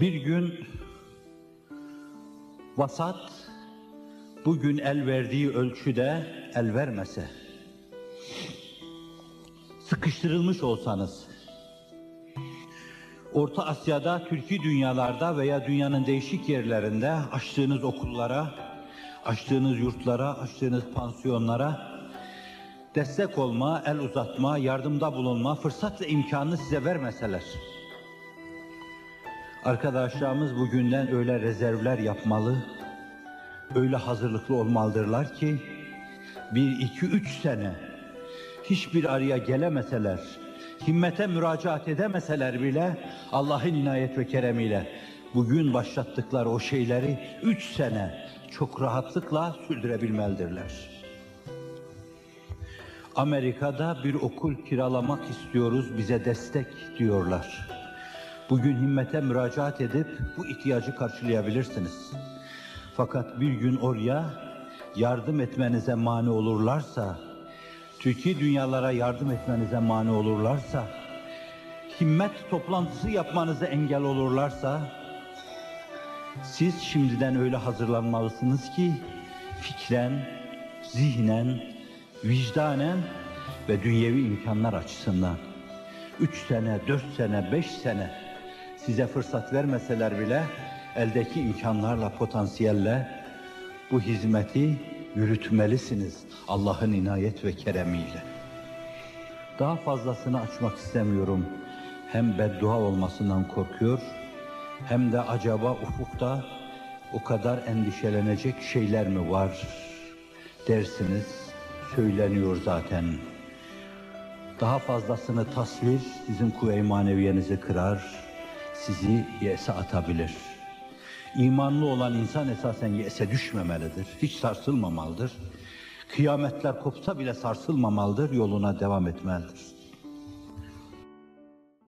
Bir gün vasat bugün el verdiği ölçüde el vermese, sıkıştırılmış olsanız, Orta Asya'da, Türkiye dünyalarda veya dünyanın değişik yerlerinde açtığınız okullara, açtığınız yurtlara, açtığınız pansiyonlara destek olma, el uzatma, yardımda bulunma, fırsat ve imkanını size vermeseler. Arkadaşlarımız bugünden öyle rezervler yapmalı, öyle hazırlıklı olmalıdırlar ki bir, iki, üç sene hiçbir araya gelemeseler, himmete müracaat edemeseler bile Allah'ın inayet ve keremiyle bugün başlattıkları o şeyleri üç sene çok rahatlıkla sürdürebilmelidirler. Amerika'da bir okul kiralamak istiyoruz, bize destek diyorlar. Bugün himmete müracaat edip bu ihtiyacı karşılayabilirsiniz. Fakat bir gün oraya yardım etmenize mani olurlarsa, Türkiye dünyalara yardım etmenize mani olurlarsa, himmet toplantısı yapmanıza engel olurlarsa, siz şimdiden öyle hazırlanmalısınız ki fikren, zihnen, vicdanen ve dünyevi imkanlar açısından üç sene, dört sene, beş sene size fırsat vermeseler bile eldeki imkanlarla, potansiyelle bu hizmeti yürütmelisiniz Allah'ın inayet ve keremiyle. Daha fazlasını açmak istemiyorum. Hem beddua olmasından korkuyor, hem de acaba ufukta o kadar endişelenecek şeyler mi var dersiniz, söyleniyor zaten. Daha fazlasını tasvir sizin kuvve-i maneviyenizi kırar, sizi yese atabilir. İmanlı olan insan esasen yese düşmemelidir, hiç sarsılmamalıdır. Kıyametler kopsa bile sarsılmamalıdır, yoluna devam etmelidir.